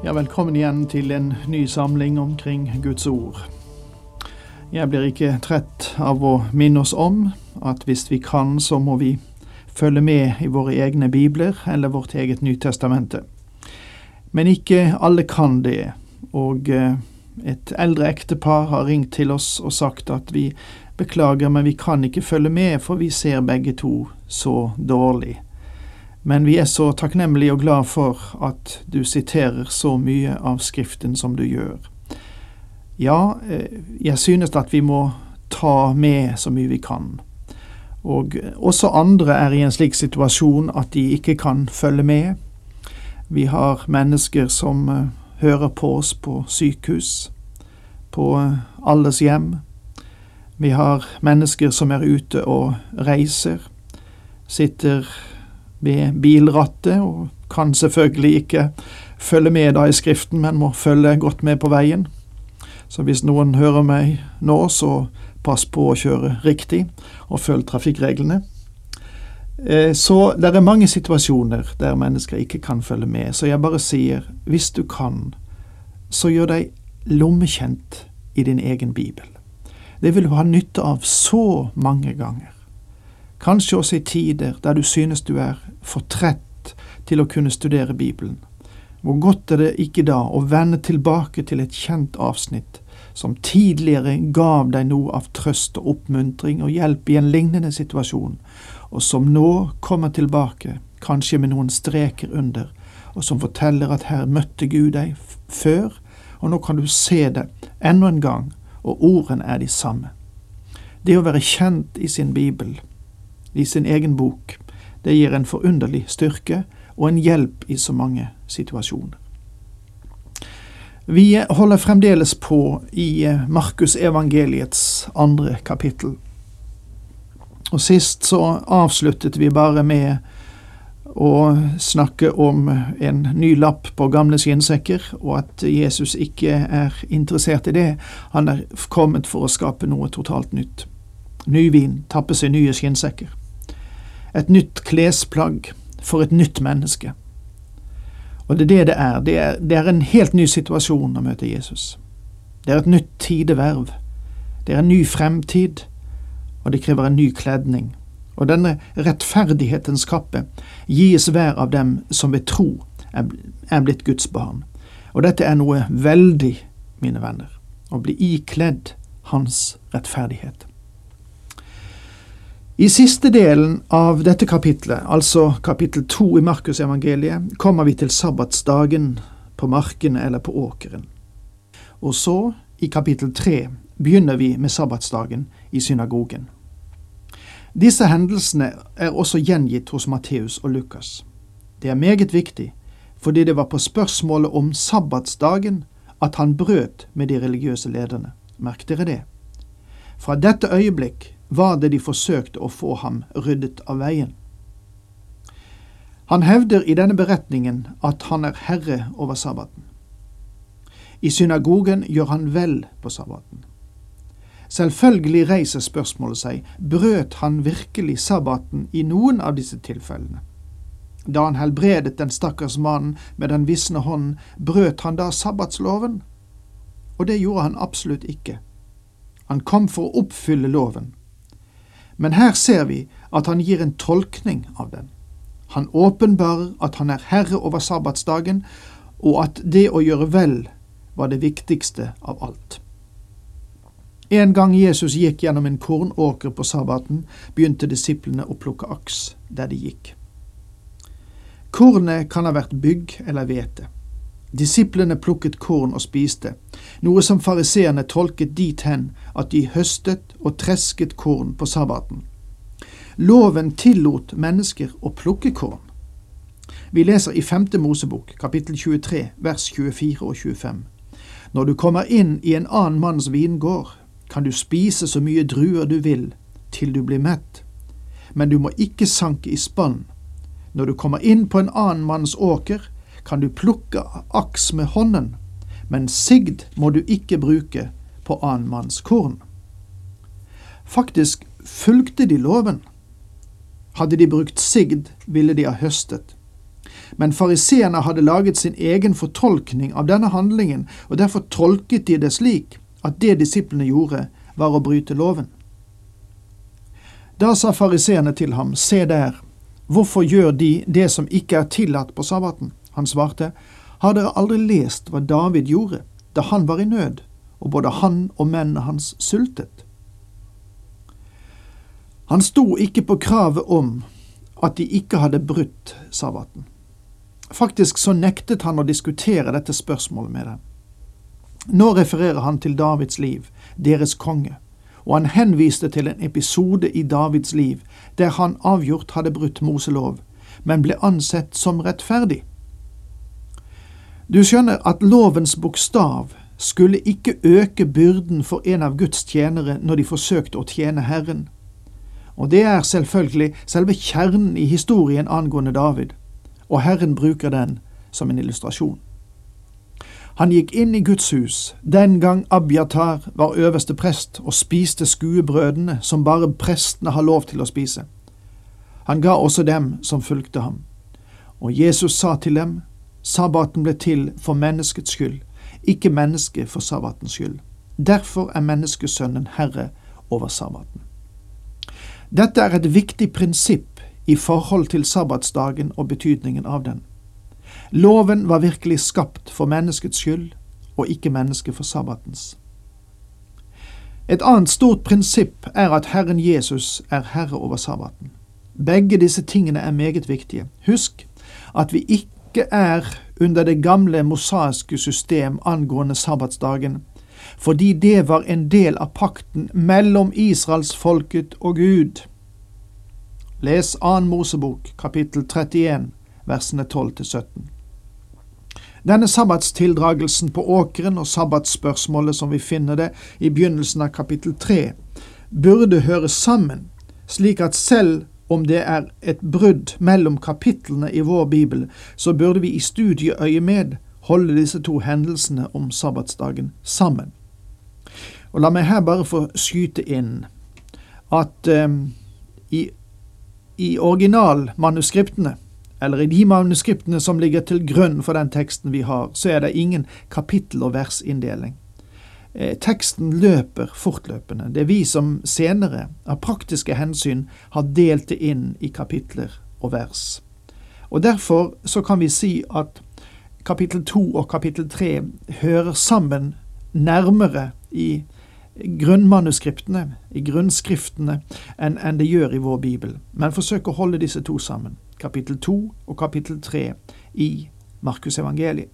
Ja, velkommen igjen til en ny samling omkring Guds ord. Jeg blir ikke trett av å minne oss om at hvis vi kan, så må vi følge med i våre egne bibler eller vårt eget Nytestamente. Men ikke alle kan det, og eh, et eldre ektepar har ringt til oss og sagt at vi beklager, men vi kan ikke følge med, for vi ser begge to så dårlig. Men vi er så takknemlige og glad for at du siterer så mye av Skriften som du gjør. Ja, eh, jeg synes at vi må ta med så mye vi kan. Og også andre er i en slik situasjon at de ikke kan følge med. Vi har mennesker som eh, hører på oss på sykehus, på eh, alles hjem. Vi har mennesker som er ute og reiser, sitter ved bilrattet og kan selvfølgelig ikke følge med da i Skriften, men må følge godt med på veien. Så hvis noen hører meg nå, så pass på å kjøre riktig, og følg trafikkreglene. Eh, så det er mange situasjoner der mennesker ikke kan følge med, så jeg bare sier, hvis du kan, så gjør deg lommekjent i din egen bibel. Det vil du ha nytte av så mange ganger. Kanskje også i tider der du synes du er for trett til å kunne studere Bibelen. Hvor godt er det ikke da å vende tilbake til et kjent avsnitt som tidligere gav deg noe av trøst og oppmuntring og hjelp i en lignende situasjon, og som nå kommer tilbake, kanskje med noen streker under, og som forteller at her møtte Gud deg før, og nå kan du se det enda en gang, og ordene er de samme. Det å være kjent i sin bibel, i sin egen bok, det gir en forunderlig styrke og en hjelp i så mange situasjoner. Vi holder fremdeles på i Markusevangeliets Markus evangeliets andre kapittel. Og sist så avsluttet vi bare med å snakke om en ny lapp på gamle skinnsekker, og at Jesus ikke er interessert i det. Han er kommet for å skape noe totalt nytt. Ny vin, tappes seg nye skinnsekker. Et nytt klesplagg for et nytt menneske. Og det er det det er. Det er, det er en helt ny situasjon å møte Jesus. Det er et nytt tideverv. Det er en ny fremtid, og det krever en ny kledning. Og denne rettferdighetens kappe gis hver av dem som ved tro er blitt Guds barn. Og dette er noe veldig, mine venner, å bli ikledd Hans rettferdighet. I siste delen av dette kapitlet, altså kapittel to i Markusevangeliet, kommer vi til sabbatsdagen på markene eller på åkeren. Og så, i kapittel tre, begynner vi med sabbatsdagen i synagogen. Disse hendelsene er også gjengitt hos Matteus og Lukas. Det er meget viktig, fordi det var på spørsmålet om sabbatsdagen at han brøt med de religiøse lederne. Merk dere det. Fra dette øyeblikk var det de forsøkte å få ham ryddet av veien. Han hevder i denne beretningen at han er herre over sabbaten. I synagogen gjør han vel på sabbaten. Selvfølgelig reiser spørsmålet seg, brøt han virkelig sabbaten i noen av disse tilfellene? Da han helbredet den stakkars mannen med den visne hånden, brøt han da sabbatsloven? Og det gjorde han absolutt ikke. Han kom for å oppfylle loven. Men her ser vi at han gir en tolkning av den. Han åpenbarer at han er herre over sabbatsdagen, og at det å gjøre vel var det viktigste av alt. En gang Jesus gikk gjennom en kornåker på sabbaten, begynte disiplene å plukke aks der de gikk. Kornet kan ha vært bygg eller hvete. Disiplene plukket korn og spiste, noe som fariseerne tolket dit hen at de høstet og tresket korn på sabbaten. Loven tillot mennesker å plukke korn. Vi leser i femte Mosebok, kapittel 23, vers 24 og 25. Når du kommer inn i en annen manns vingård, kan du spise så mye druer du vil, til du blir mett, men du må ikke sanke i spann. Når du kommer inn på en annen manns åker, kan du plukke aks med hånden, men sigd må du ikke bruke på annen manns korn. Faktisk fulgte de loven. Hadde de brukt sigd, ville de ha høstet. Men fariseerne hadde laget sin egen fortolkning av denne handlingen, og derfor tolket de det slik at det disiplene gjorde, var å bryte loven. Da sa fariseerne til ham, se der, hvorfor gjør de det som ikke er tillatt på sabbaten? Han svarte, har dere aldri lest hva David gjorde da han var i nød, og både han og mennene hans sultet? Han sto ikke på kravet om at de ikke hadde brutt sabbaten. Faktisk så nektet han å diskutere dette spørsmålet med dem. Nå refererer han til Davids liv, deres konge, og han henviste til en episode i Davids liv der han avgjort hadde brutt Moselov, men ble ansett som rettferdig. Du skjønner at lovens bokstav skulle ikke øke byrden for en av Guds tjenere når de forsøkte å tjene Herren. Og det er selvfølgelig selve kjernen i historien angående David, og Herren bruker den som en illustrasjon. Han gikk inn i Guds hus den gang Abiatar var øverste prest og spiste skuebrødene som bare prestene har lov til å spise. Han ga også dem som fulgte ham. Og Jesus sa til dem, sabbaten ble til for menneskets skyld, ikke mennesket for sabbatens skyld. Derfor er menneskesønnen herre over sabbaten. Dette er et viktig prinsipp i forhold til sabbatsdagen og betydningen av den. Loven var virkelig skapt for menneskets skyld, og ikke mennesket for sabbatens. Et annet stort prinsipp er at Herren Jesus er herre over sabbaten. Begge disse tingene er meget viktige. Husk at vi ikke er under det gamle mosaiske system angående sabbatsdagen, fordi det var en del av pakten mellom israelsfolket og Gud. Les 2. Mosebok, kapittel 31, versene 12-17. Denne sabbatstildragelsen på åkeren og sabbatsspørsmålet som vi finner det i begynnelsen av kapittel 3, burde høre sammen, slik at selv om det er et brudd mellom kapitlene i vår bibel, så burde vi i studieøyemed holde disse to hendelsene om sabbatsdagen sammen. Og La meg her bare få skyte inn at eh, i, i originalmanuskriptene eller i de manuskriptene som ligger til grunn for den teksten vi har, så er det ingen kapittel- og versinndeling. Eh, teksten løper fortløpende. Det er vi som senere, av praktiske hensyn, har delt det inn i kapitler og vers. Og Derfor så kan vi si at kapittel to og kapittel tre hører sammen nærmere i grunnmanuskriptene, i grunnskriftene, enn en det gjør i vår bibel. Men forsøk å holde disse to sammen kapittel 2 og kapittel 3 i Markusevangeliet.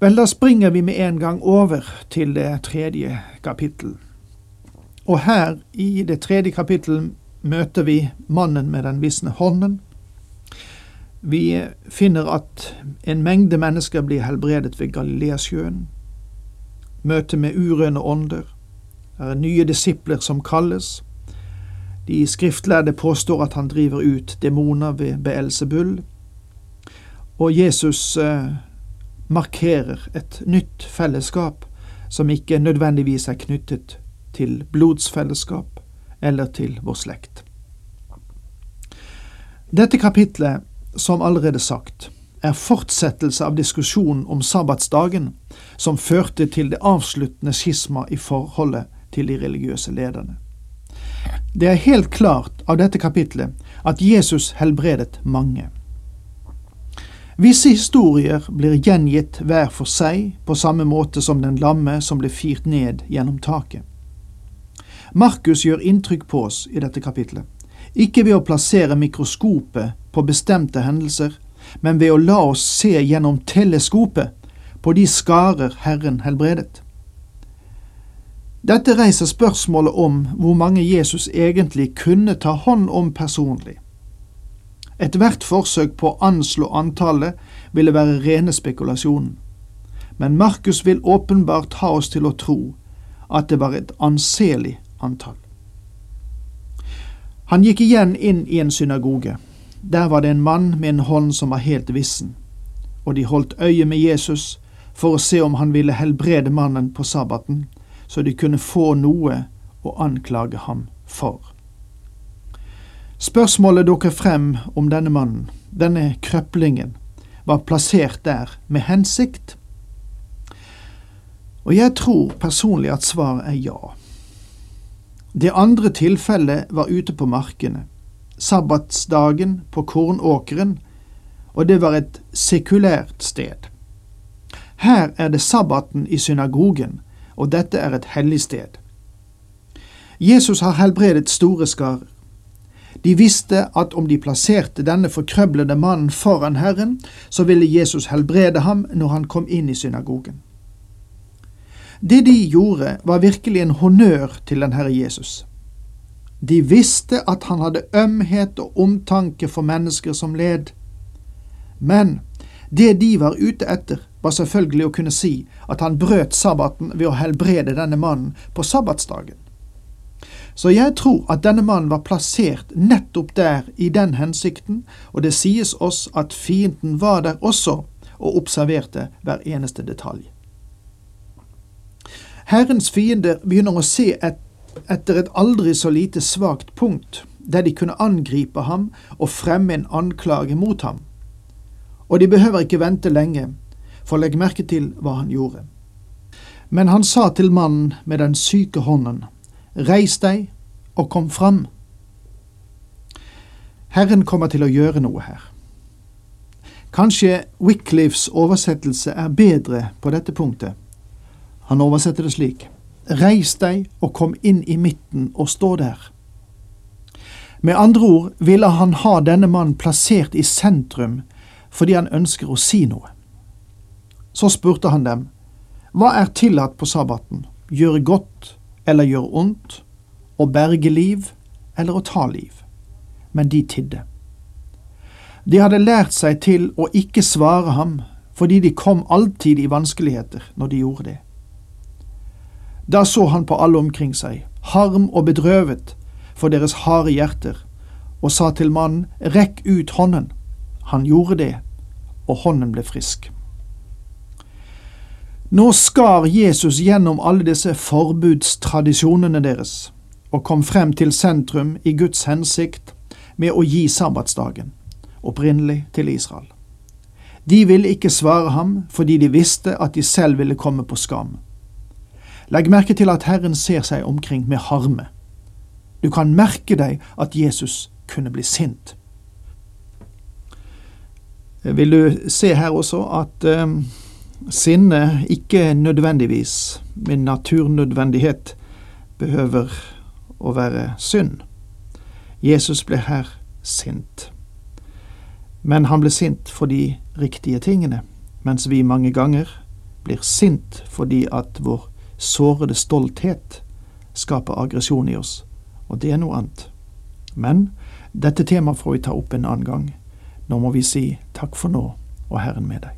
Vel, da springer vi med en gang over til det tredje kapittel. Og her, i det tredje kapittel, møter vi mannen med den visne hånden. Vi finner at en mengde mennesker blir helbredet ved Galileasjøen. Møte med urøne ånder. Det er nye disipler som kalles. De skriftlærde påstår at han driver ut demoner ved Beelzebul, og Jesus eh, markerer et nytt fellesskap som ikke nødvendigvis er knyttet til blodsfellesskap eller til vår slekt. Dette kapitlet, som allerede sagt, er fortsettelse av diskusjonen om sabbatsdagen, som førte til det avsluttende skisma i forholdet til de religiøse lederne. Det er helt klart av dette kapitlet at Jesus helbredet mange. Visse historier blir gjengitt hver for seg, på samme måte som den lamme som ble firt ned gjennom taket. Markus gjør inntrykk på oss i dette kapitlet, ikke ved å plassere mikroskopet på bestemte hendelser, men ved å la oss se gjennom teleskopet på de skarer Herren helbredet. Dette reiser spørsmålet om hvor mange Jesus egentlig kunne ta hånd om personlig. Ethvert forsøk på å anslå antallet ville være rene spekulasjonen. Men Markus vil åpenbart ha oss til å tro at det var et anselig antall. Han gikk igjen inn i en synagoge. Der var det en mann med en hånd som var helt vissen, og de holdt øye med Jesus for å se om han ville helbrede mannen på sabbaten, så de kunne få noe å anklage ham for. Spørsmålet dukker frem om denne mannen, denne krøplingen, var plassert der med hensikt. Og jeg tror personlig at svaret er ja. Det andre tilfellet var ute på markene, sabbatsdagen på kornåkeren, og det var et sekulært sted. Her er det sabbaten i synagogen, og dette er et hellig sted. Jesus har helbredet store skarer. De visste at om de plasserte denne forkrøblede mannen foran Herren, så ville Jesus helbrede ham når han kom inn i synagogen. Det de gjorde, var virkelig en honnør til den Herre Jesus. De visste at han hadde ømhet og omtanke for mennesker som led. Men det de var ute etter, var selvfølgelig å kunne si at han brøt sabbaten ved å helbrede denne mannen på sabbatsdagen. Så jeg tror at denne mannen var plassert nettopp der i den hensikten, og det sies oss at fienden var der også og observerte hver eneste detalj. Herrens fiender begynner å se et, etter et aldri så lite svakt punkt der de kunne angripe ham og fremme en anklage mot ham. Og de behøver ikke vente lenge, for legg merke til hva han gjorde. Men han sa til mannen med den syke hånden, Reis deg og kom fram. Herren kommer til å gjøre noe her. Kanskje Wycliffs oversettelse er bedre på dette punktet. Han oversetter det slik. Reis deg og kom inn i midten og stå der. Med andre ord ville han ha denne mannen plassert i sentrum fordi han ønsker å si noe. Så spurte han dem, Hva er tillatt på sabbaten, gjøre godt eller gjøre ondt, å berge liv eller å ta liv? Men de tidde. De hadde lært seg til å ikke svare ham, fordi de kom alltid i vanskeligheter når de gjorde det. Da så han på alle omkring seg, harm og bedrøvet for deres harde hjerter, og sa til mannen, rekk ut hånden. Han gjorde det, og hånden ble frisk. Nå skar Jesus gjennom alle disse forbudstradisjonene deres og kom frem til sentrum i Guds hensikt med å gi sabbatsdagen, opprinnelig til Israel. De ville ikke svare ham fordi de visste at de selv ville komme på skam. Legg merke til at Herren ser seg omkring med harme. Du kan merke deg at Jesus kunne bli sint. Vil du se her også at um, sinne ikke nødvendigvis, min naturnødvendighet, behøver å være synd. Jesus ble her sint. Men han ble sint for de riktige tingene, mens vi mange ganger blir sint fordi at vår sårede stolthet skaper aggresjon i oss, og det er noe annet. Men dette temaet får vi ta opp en annen gang. Nå må vi si takk for nå, og Herren med deg.